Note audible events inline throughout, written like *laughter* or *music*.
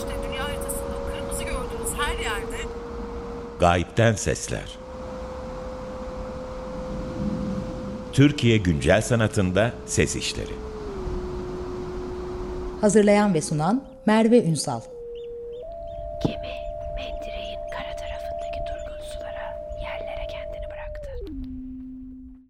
işte dünya haritasında o kırmızı gördüğünüz her yerde. Gayipten Sesler. Türkiye Güncel Sanatında Ses İşleri. Hazırlayan ve sunan Merve Ünsal. Gemi mendireğin kara tarafındaki durgun sulara yerlere kendini bıraktı.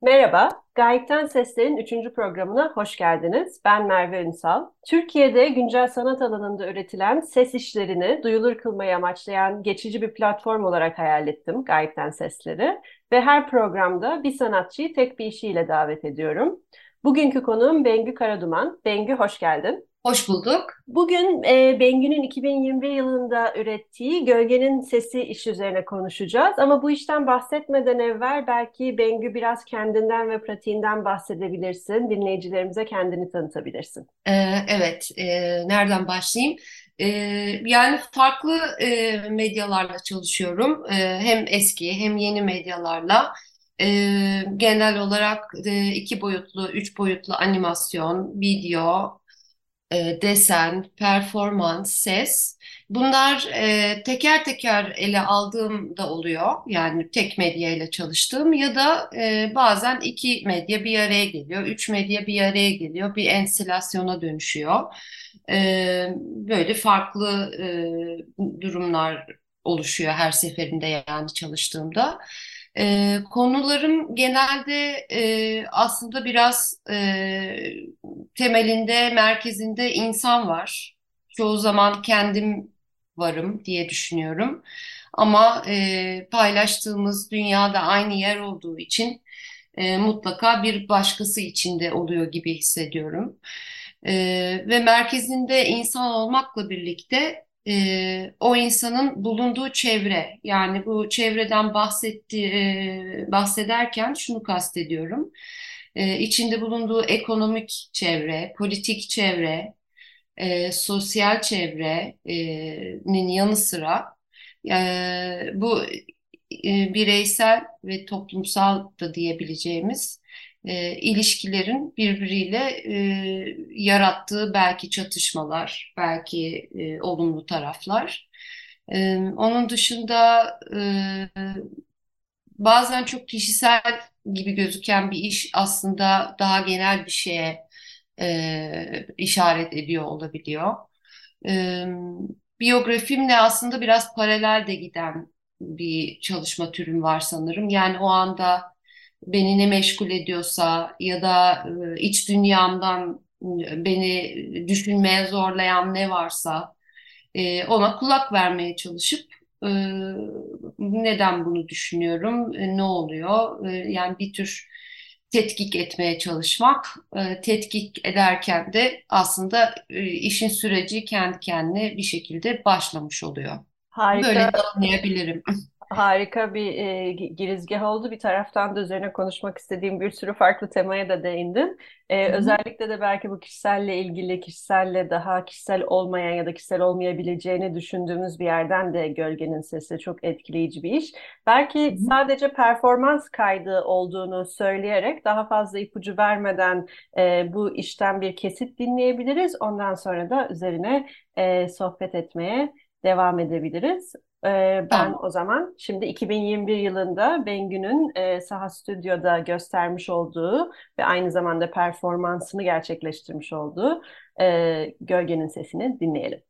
Merhaba, Gayipten Sesler'in 3. programına hoş geldiniz. Ben Merve Ünsal. Türkiye'de güncel sanat alanında üretilen ses işlerini duyulur kılmayı amaçlayan geçici bir platform olarak hayal ettim Gayipten Sesleri. Ve her programda bir sanatçıyı tek bir işiyle davet ediyorum. Bugünkü konuğum Bengü Karaduman. Bengü hoş geldin. Hoş bulduk. Bugün e, Bengü'nün 2021 yılında ürettiği Gölgenin Sesi iş üzerine konuşacağız. Ama bu işten bahsetmeden evvel belki Bengü biraz kendinden ve pratiğinden bahsedebilirsin. Dinleyicilerimize kendini tanıtabilirsin. Ee, evet, e, nereden başlayayım? Ee, yani farklı e, medyalarla çalışıyorum. E, hem eski hem yeni medyalarla. E, genel olarak e, iki boyutlu, üç boyutlu animasyon, video, e, desen, performans, ses bunlar e, teker teker ele aldığım da oluyor. Yani tek medya ile çalıştığım ya da e, bazen iki medya bir araya geliyor, üç medya bir araya geliyor, bir enstalasyona dönüşüyor. E, böyle farklı e, durumlar oluşuyor her seferinde yani çalıştığımda. E, konularım genelde e, aslında biraz e, temelinde, merkezinde insan var. Çoğu zaman kendim varım diye düşünüyorum. Ama e, paylaştığımız dünyada aynı yer olduğu için e, mutlaka bir başkası içinde oluyor gibi hissediyorum. E, ve merkezinde insan olmakla birlikte e, o insanın bulunduğu çevre yani bu çevreden bahsetti, e, bahsederken şunu kastediyorum. E, içinde bulunduğu ekonomik çevre, politik çevre, e, sosyal çevrenin yanı sıra e, bu e, bireysel ve toplumsal da diyebileceğimiz e, ilişkilerin birbiriyle e, yarattığı belki çatışmalar, belki e, olumlu taraflar. E, onun dışında e, bazen çok kişisel gibi gözüken bir iş aslında daha genel bir şeye e, işaret ediyor olabiliyor. E, biyografimle aslında biraz paralel de giden bir çalışma türüm var sanırım. Yani o anda beni ne meşgul ediyorsa ya da e, iç dünyamdan e, beni düşünmeye zorlayan ne varsa e, ona kulak vermeye çalışıp neden bunu düşünüyorum, ne oluyor? Yani bir tür tetkik etmeye çalışmak. Tetkik ederken de aslında işin süreci kendi kendine bir şekilde başlamış oluyor. Harika. Böyle anlayabilirim. *laughs* Harika bir e, girizgah oldu. Bir taraftan da üzerine konuşmak istediğim bir sürü farklı temaya da değindin. E, özellikle de belki bu kişiselle ilgili, kişiselle daha kişisel olmayan ya da kişisel olmayabileceğini düşündüğümüz bir yerden de Gölgenin Sesi çok etkileyici bir iş. Belki Hı -hı. sadece performans kaydı olduğunu söyleyerek daha fazla ipucu vermeden e, bu işten bir kesit dinleyebiliriz. Ondan sonra da üzerine e, sohbet etmeye devam edebiliriz. Ee, ben tamam. o zaman şimdi 2021 yılında Bengü'nün e, Saha Stüdyo'da göstermiş olduğu ve aynı zamanda performansını gerçekleştirmiş olduğu e, Gölgenin Sesini dinleyelim.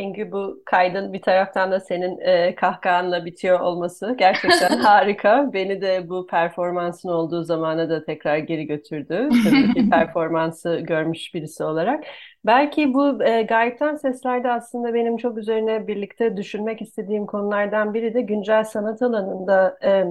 Bengü bu kaydın bir taraftan da senin e, kahkahanla bitiyor olması gerçekten *laughs* harika. Beni de bu performansın olduğu zamana da tekrar geri götürdü. Tabii ki *laughs* performansı görmüş birisi olarak. Belki bu e, gayipten seslerde aslında benim çok üzerine birlikte düşünmek istediğim konulardan biri de güncel sanat alanında e,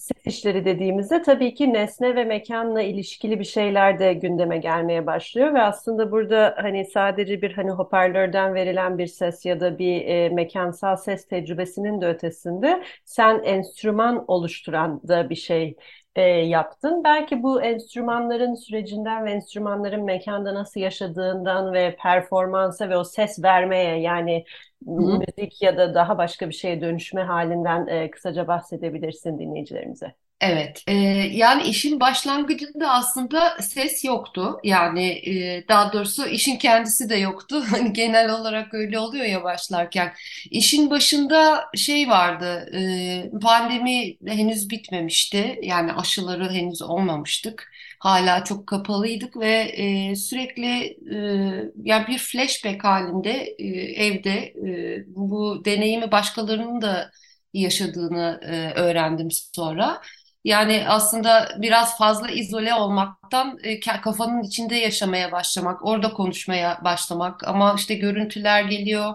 ses işleri dediğimizde tabii ki nesne ve mekanla ilişkili bir şeyler de gündeme gelmeye başlıyor ve aslında burada hani sadece bir hani hoparlörden verilen bir ses ya da bir e, mekansal ses tecrübesinin de ötesinde sen enstrüman oluşturan da bir şey e, yaptın. Belki bu enstrümanların sürecinden ve enstrümanların mekanda nasıl yaşadığından ve performansa ve o ses vermeye yani Hı. müzik ya da daha başka bir şeye dönüşme halinden e, kısaca bahsedebilirsin dinleyicilerimize. Evet, e, yani işin başlangıcında aslında ses yoktu. Yani e, daha doğrusu işin kendisi de yoktu. *laughs* Hani genel olarak öyle oluyor ya başlarken. İşin başında şey vardı, e, pandemi henüz bitmemişti. Yani aşıları henüz olmamıştık. Hala çok kapalıydık ve e, sürekli e, yani bir flashback halinde e, evde e, bu deneyimi başkalarının da yaşadığını e, öğrendim sonra. Yani aslında biraz fazla izole olmaktan e, kafanın içinde yaşamaya başlamak, orada konuşmaya başlamak. Ama işte görüntüler geliyor,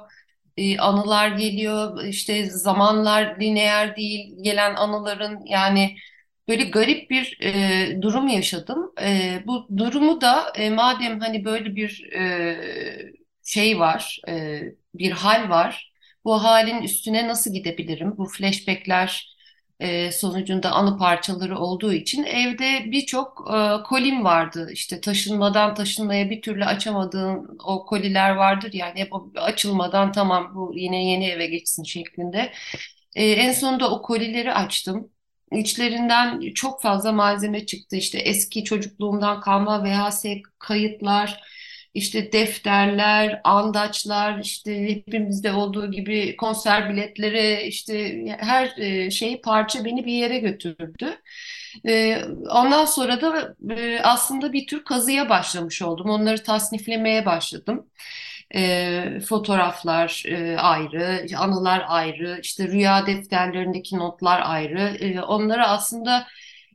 e, anılar geliyor, işte zamanlar lineer değil, gelen anıların yani böyle garip bir e, durum yaşadım. Bu durumu da madem hani böyle bir şey var, bir hal var, bu halin üstüne nasıl gidebilirim? Bu flashbackler e, sonucunda anı parçaları olduğu için evde birçok e, kolim vardı. İşte taşınmadan taşınmaya bir türlü açamadığım o koliler vardır yani hep açılmadan tamam bu yine yeni eve geçsin şeklinde. E, en sonunda o kolileri açtım. İçlerinden çok fazla malzeme çıktı. İşte eski çocukluğumdan kalma VHS kayıtlar, işte defterler, andaçlar, işte hepimizde olduğu gibi konser biletleri, işte her e, şey parça beni bir yere götürdü. E, ondan sonra da e, aslında bir tür kazıya başlamış oldum. Onları tasniflemeye başladım. E, fotoğraflar e, ayrı, anılar ayrı, işte rüya defterlerindeki notlar ayrı. E, onları aslında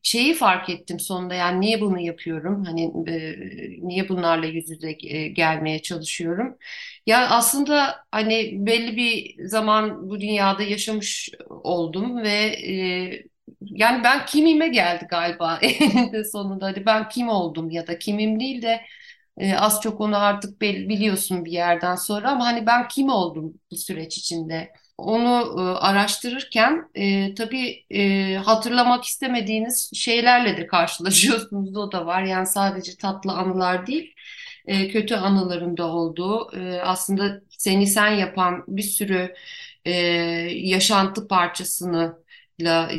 şeyi fark ettim sonunda yani niye bunu yapıyorum? Hani e, niye bunlarla yüz yüze e, gelmeye çalışıyorum? Ya aslında hani belli bir zaman bu dünyada yaşamış oldum ve e, yani ben kimime geldi galiba *laughs* eninde sonunda. Hani ben kim oldum ya da kimim değil de e, az çok onu artık biliyorsun bir yerden sonra ama hani ben kim oldum bu süreç içinde? Onu e, araştırırken e, tabii e, hatırlamak istemediğiniz şeylerle de karşılaşıyorsunuz. O da var. Yani sadece tatlı anılar değil, e, kötü anıların da olduğu, e, aslında seni sen yapan bir sürü e, yaşantı parçasını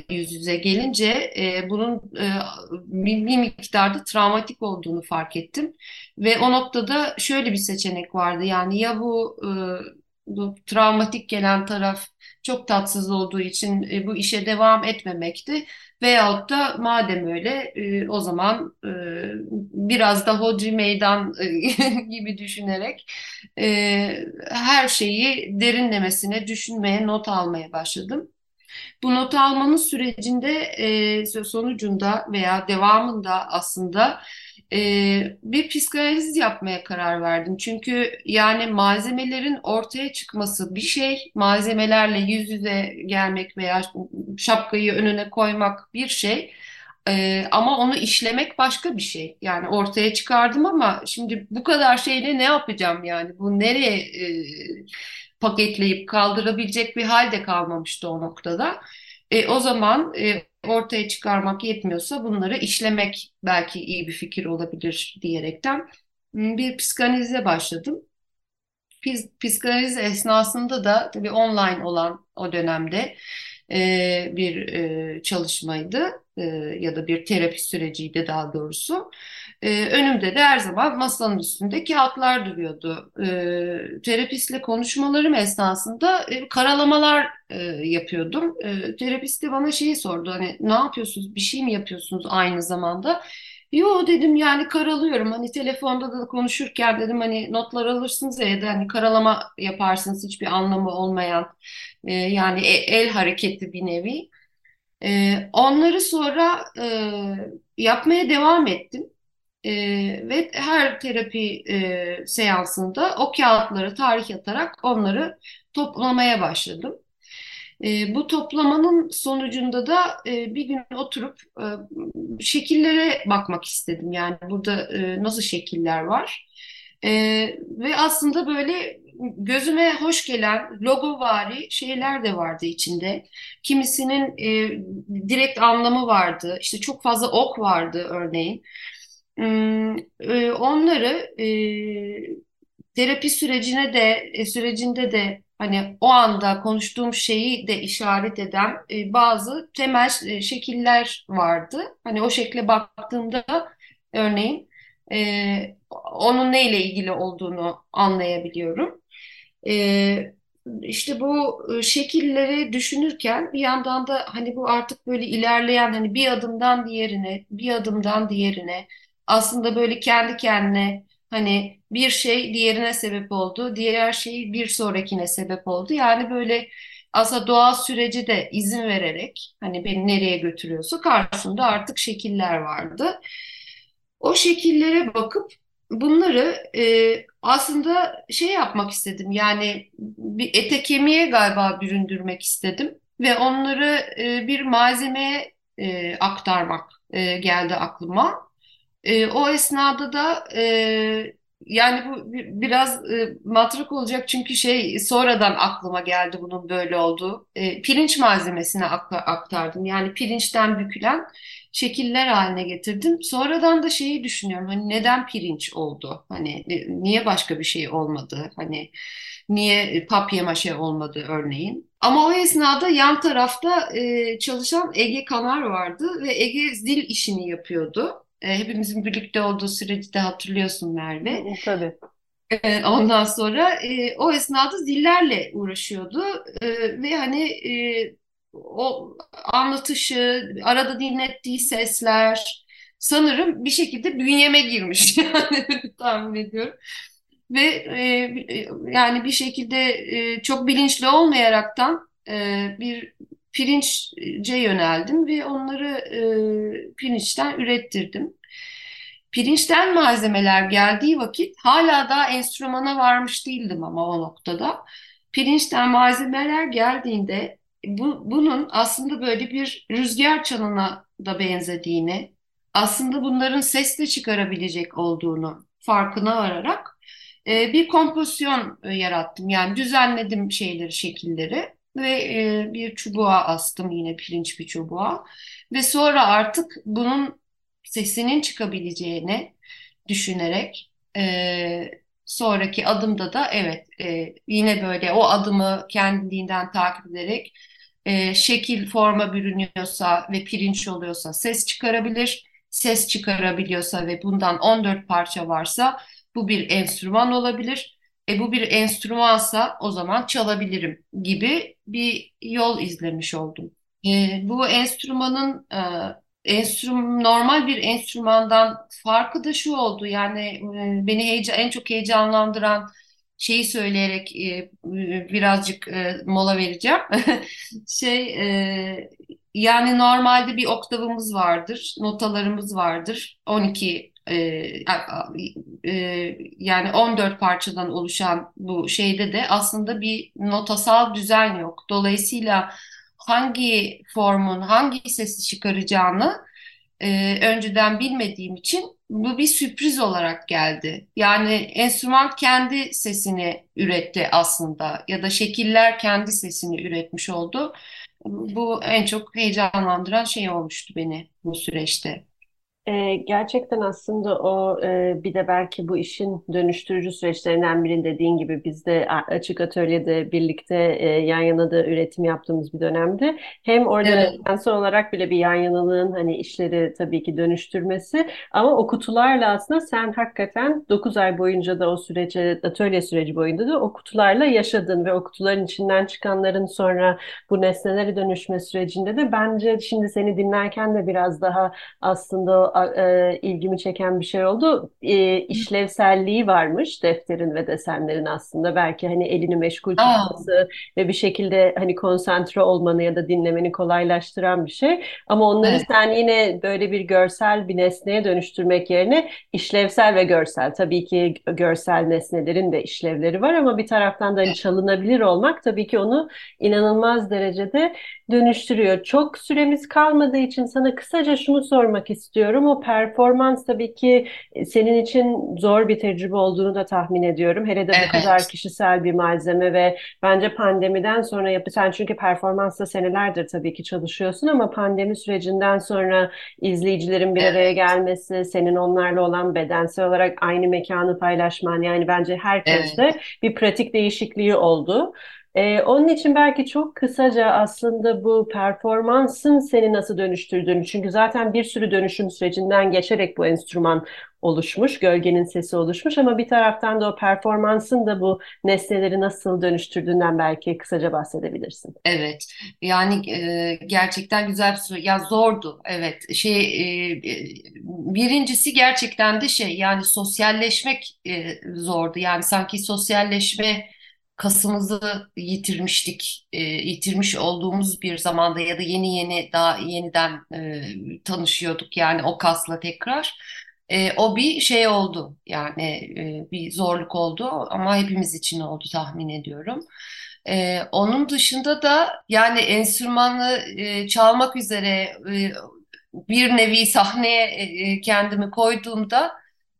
yüz yüze gelince e, bunun e, bir, bir miktarda travmatik olduğunu fark ettim. Ve o noktada şöyle bir seçenek vardı. Yani ya bu e, bu travmatik gelen taraf çok tatsız olduğu için e, bu işe devam etmemekti. Veyahut da madem öyle e, o zaman e, biraz da hodri meydan e, *laughs* gibi düşünerek e, her şeyi derinlemesine düşünmeye, not almaya başladım. Bu not almanın sürecinde e, sonucunda veya devamında aslında e, bir psikanaliz yapmaya karar verdim. Çünkü yani malzemelerin ortaya çıkması bir şey, malzemelerle yüz yüze gelmek veya şapkayı önüne koymak bir şey. Ee, ama onu işlemek başka bir şey. Yani ortaya çıkardım ama şimdi bu kadar şeyle ne yapacağım yani? Bu nereye e, paketleyip kaldırabilecek bir hal de kalmamıştı o noktada. E, o zaman e, ortaya çıkarmak yetmiyorsa bunları işlemek belki iyi bir fikir olabilir diyerekten bir psikanalize başladım. Psikanaliz esnasında da tabii online olan o dönemde e, bir e, çalışmaydı e, ya da bir terapi süreciydi daha doğrusu. E, önümde de her zaman masanın üstünde kağıtlar duruyordu. E, terapistle konuşmalarım esnasında e, karalamalar e, yapıyordum. E, terapist de bana şeyi sordu hani ne yapıyorsunuz bir şey mi yapıyorsunuz aynı zamanda? Yo dedim yani karalıyorum. Hani telefonda da konuşurken dedim hani notlar alırsınız ya da hani karalama yaparsınız hiçbir anlamı olmayan e, yani e- el hareketi bir nevi. E, onları sonra e, yapmaya devam ettim. E, ve her terapi e, seansında o kağıtları tarih atarak onları toplamaya başladım. E, bu toplamanın sonucunda da e, bir gün oturup e, şekillere bakmak istedim. Yani burada e, nasıl şekiller var. E, ve aslında böyle gözüme hoş gelen logovari şeyler de vardı içinde. Kimisinin e, direkt anlamı vardı. İşte çok fazla ok vardı örneğin. E, onları e, terapi sürecine de e, sürecinde de hani o anda konuştuğum şeyi de işaret eden e, bazı temel e, şekiller vardı. Hani o şekle baktığımda örneğin e, onun neyle ilgili olduğunu anlayabiliyorum. E, işte bu e, şekilleri düşünürken bir yandan da hani bu artık böyle ilerleyen hani bir adımdan diğerine, bir adımdan diğerine aslında böyle kendi kendine hani bir şey diğerine sebep oldu, diğer şey bir sonrakine sebep oldu. Yani böyle aslında doğal süreci de izin vererek hani beni nereye götürüyorsa karşımda artık şekiller vardı. O şekillere bakıp bunları e, aslında şey yapmak istedim. Yani bir ete kemiğe galiba büründürmek istedim ve onları e, bir malzemeye e, aktarmak e, geldi aklıma. E, o esnada da e, yani bu biraz e, matrak olacak çünkü şey sonradan aklıma geldi bunun böyle olduğu. E, pirinç malzemesine aktardım. Yani pirinçten bükülen şekiller haline getirdim. Sonradan da şeyi düşünüyorum. Hani neden pirinç oldu? Hani niye başka bir şey olmadı? Hani niye papyamaşe olmadı örneğin? Ama o esnada yan tarafta e, çalışan Ege Kanar vardı ve Ege zil işini yapıyordu. E, hepimizin birlikte olduğu süreci de hatırlıyorsun Merve. Tabii. E, ondan sonra e, o esnada zillerle uğraşıyordu e, ve hani e, o anlatışı, arada dinlettiği sesler sanırım bir şekilde bünyeme girmiş *laughs* yani tahmin ediyorum. Ve e, yani bir şekilde e, çok bilinçli olmayaraktan e, bir pirinçce yöneldim ve onları e, pirinçten ürettirdim. Pirinçten malzemeler geldiği vakit hala daha enstrümana varmış değildim ama o noktada. Pirinçten malzemeler geldiğinde bu, bunun aslında böyle bir rüzgar çalına da benzediğini, aslında bunların ses de çıkarabilecek olduğunu farkına vararak e, bir kompozisyon e, yarattım. Yani düzenledim şeyleri, şekilleri ve e, bir çubuğa astım yine pirinç bir çubuğa ve sonra artık bunun sesinin çıkabileceğini düşünerek e, sonraki adımda da evet e, yine böyle o adımı kendiliğinden takip ederek e, şekil forma bürünüyorsa ve pirinç oluyorsa ses çıkarabilir. Ses çıkarabiliyorsa ve bundan 14 parça varsa bu bir enstrüman olabilir. E bu bir enstrümansa o zaman çalabilirim gibi bir yol izlemiş oldum. E, bu enstrümanın e, enstrüm normal bir enstrümandan farkı da şu oldu. Yani e, beni heyecan, en çok heyecanlandıran şeyi söyleyerek e, birazcık e, mola vereceğim. *laughs* Şey e, yani normalde bir oktavımız vardır, notalarımız vardır. 12 e, e, yani 14 parçadan oluşan bu şeyde de aslında bir notasal düzen yok. Dolayısıyla hangi formun hangi sesi çıkaracağını e, önceden bilmediğim için bu bir sürpriz olarak geldi. Yani enstrüman kendi sesini üretti aslında ya da şekiller kendi sesini üretmiş oldu. Bu en çok heyecanlandıran şey olmuştu beni bu süreçte. E, gerçekten aslında o e, bir de belki bu işin dönüştürücü süreçlerinden birinin dediğin gibi biz de açık atölyede birlikte e, yan yana da üretim yaptığımız bir dönemde hem orada evet. olarak bile bir yan yanalığın hani işleri tabii ki dönüştürmesi ama o kutularla aslında sen hakikaten 9 ay boyunca da o sürece atölye süreci boyunca da o kutularla yaşadın ve o kutuların içinden çıkanların sonra bu nesnelere dönüşme sürecinde de bence şimdi seni dinlerken de biraz daha aslında e, ilgimi çeken bir şey oldu. E, işlevselliği varmış defterin ve desenlerin aslında. Belki hani elini meşgul tutması ve bir şekilde hani konsantre olmanı ya da dinlemeni kolaylaştıran bir şey. Ama onları evet, sen yine böyle bir görsel bir nesneye dönüştürmek yerine işlevsel ve görsel. Tabii ki görsel nesnelerin de işlevleri var ama bir taraftan da hani çalınabilir olmak tabii ki onu inanılmaz derecede dönüştürüyor. Çok süremiz kalmadığı için sana kısaca şunu sormak istiyorum. O performans tabii ki e, senin için zor bir tecrübe olduğunu da tahmin ediyorum. Hele de bu kadar evet, kişisel bir malzeme ve bence pandemiden sonra yapı sen çünkü performansla senelerdir tabii ki çalışıyorsun ama pandemi sürecinden sonra izleyicilerin bir araya evet, gelmesi, senin onlarla olan bedensel olarak aynı mekanı paylaşman yani bence herkeste evet. bir pratik değişikliği oldu. Ee, onun için belki çok kısaca aslında bu performansın seni nasıl dönüştürdüğünü, çünkü zaten bir sürü dönüşüm sürecinden geçerek bu enstrüman oluşmuş, gölgenin sesi oluşmuş ama bir taraftan da o performansın da bu nesneleri nasıl dönüştürdüğünden belki kısaca bahsedebilirsin. Evet, yani e, gerçekten güzel bir soru. Ya zordu, evet. Şey, e, e, birincisi gerçekten de şey, yani sosyalleşmek e, zordu. Yani sanki sosyalleşme kasımızı yitirmiştik, e, yitirmiş olduğumuz bir zamanda ya da yeni yeni daha yeniden e, tanışıyorduk. Yani o kasla tekrar. E, o bir şey oldu, yani e, bir zorluk oldu ama hepimiz için oldu tahmin ediyorum. Ee, onun dışında da yani enstrümanı e, çalmak üzere e, bir nevi sahneye e, e, kendimi koyduğumda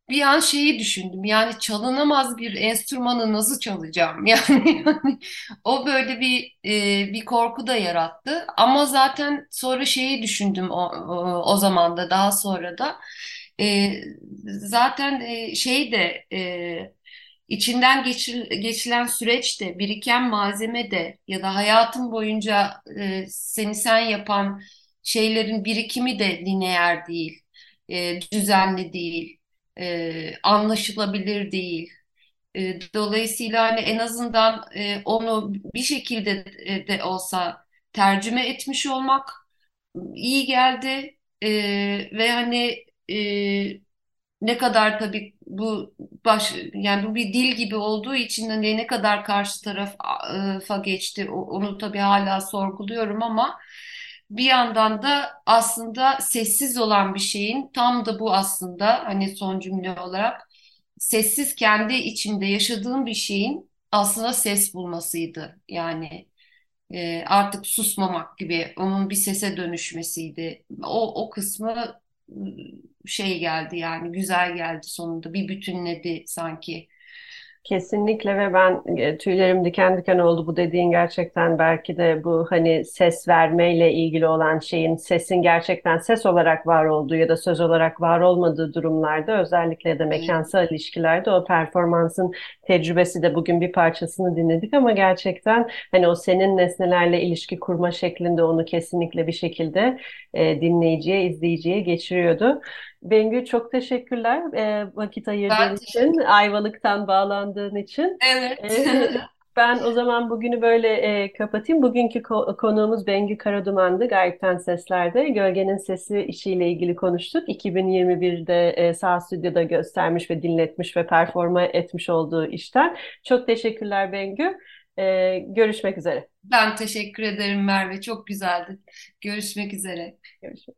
bir an şeyi düşündüm. Yani çalınamaz bir enstrümanı nasıl çalacağım? *laughs* Yani, yani o böyle bir e, bir korku da yarattı. Ama zaten sonra şeyi düşündüm o, o, o zaman da daha sonra da e, zaten e, şey de e, içinden geçir, geçilen süreçte, biriken malzeme de ya da hayatın boyunca e, seni sen yapan şeylerin birikimi de lineer değil, e, düzenli değil, e, anlaşılabilir değil. E, dolayısıyla hani en azından e, onu bir şekilde de, de olsa tercüme etmiş olmak iyi geldi. E, ve hani e, ne kadar tabii bu baş yani bu bir dil gibi olduğu için hani ne kadar karşı tarafa geçti onu tabii hala sorguluyorum ama bir yandan da aslında sessiz olan bir şeyin tam da bu aslında hani son cümle olarak sessiz kendi içinde yaşadığım bir şeyin aslında ses bulmasıydı. Yani e, artık susmamak gibi onun bir sese dönüşmesiydi. O, o kısmı ıı, şey geldi yani güzel geldi sonunda bir bütünledi sanki. Kesinlikle ve ben e, tüylerim diken diken oldu bu dediğin gerçekten belki de bu hani ses vermeyle ilgili olan şeyin sesin gerçekten ses olarak var olduğu ya da söz olarak var olmadığı durumlarda özellikle de mekansal ilişkilerde o performansın tecrübesi de bugün bir parçasını dinledik ama gerçekten hani o senin nesnelerle ilişki kurma şeklinde onu kesinlikle bir şekilde e, dinleyiciye, izleyiciye geçiriyordu. Bengü çok teşekkürler e, vakit ayırdığın için, Ayvalık'tan bağlandığın için. Evet. E, ben o zaman bugünü böyle e, kapatayım. Bugünkü ko- konuğumuz Bengü Karaduman'dı. Gayipten Sesler'de Gölgenin Sesi işiyle ilgili konuştuk. 2021'de e, Sağ Stüdyo'da göstermiş ve dinletmiş ve performa etmiş olduğu işten. Çok teşekkürler Bengü. E, görüşmek üzere. Ben teşekkür ederim Merve. Çok güzeldi. Görüşmek üzere. Görüşmek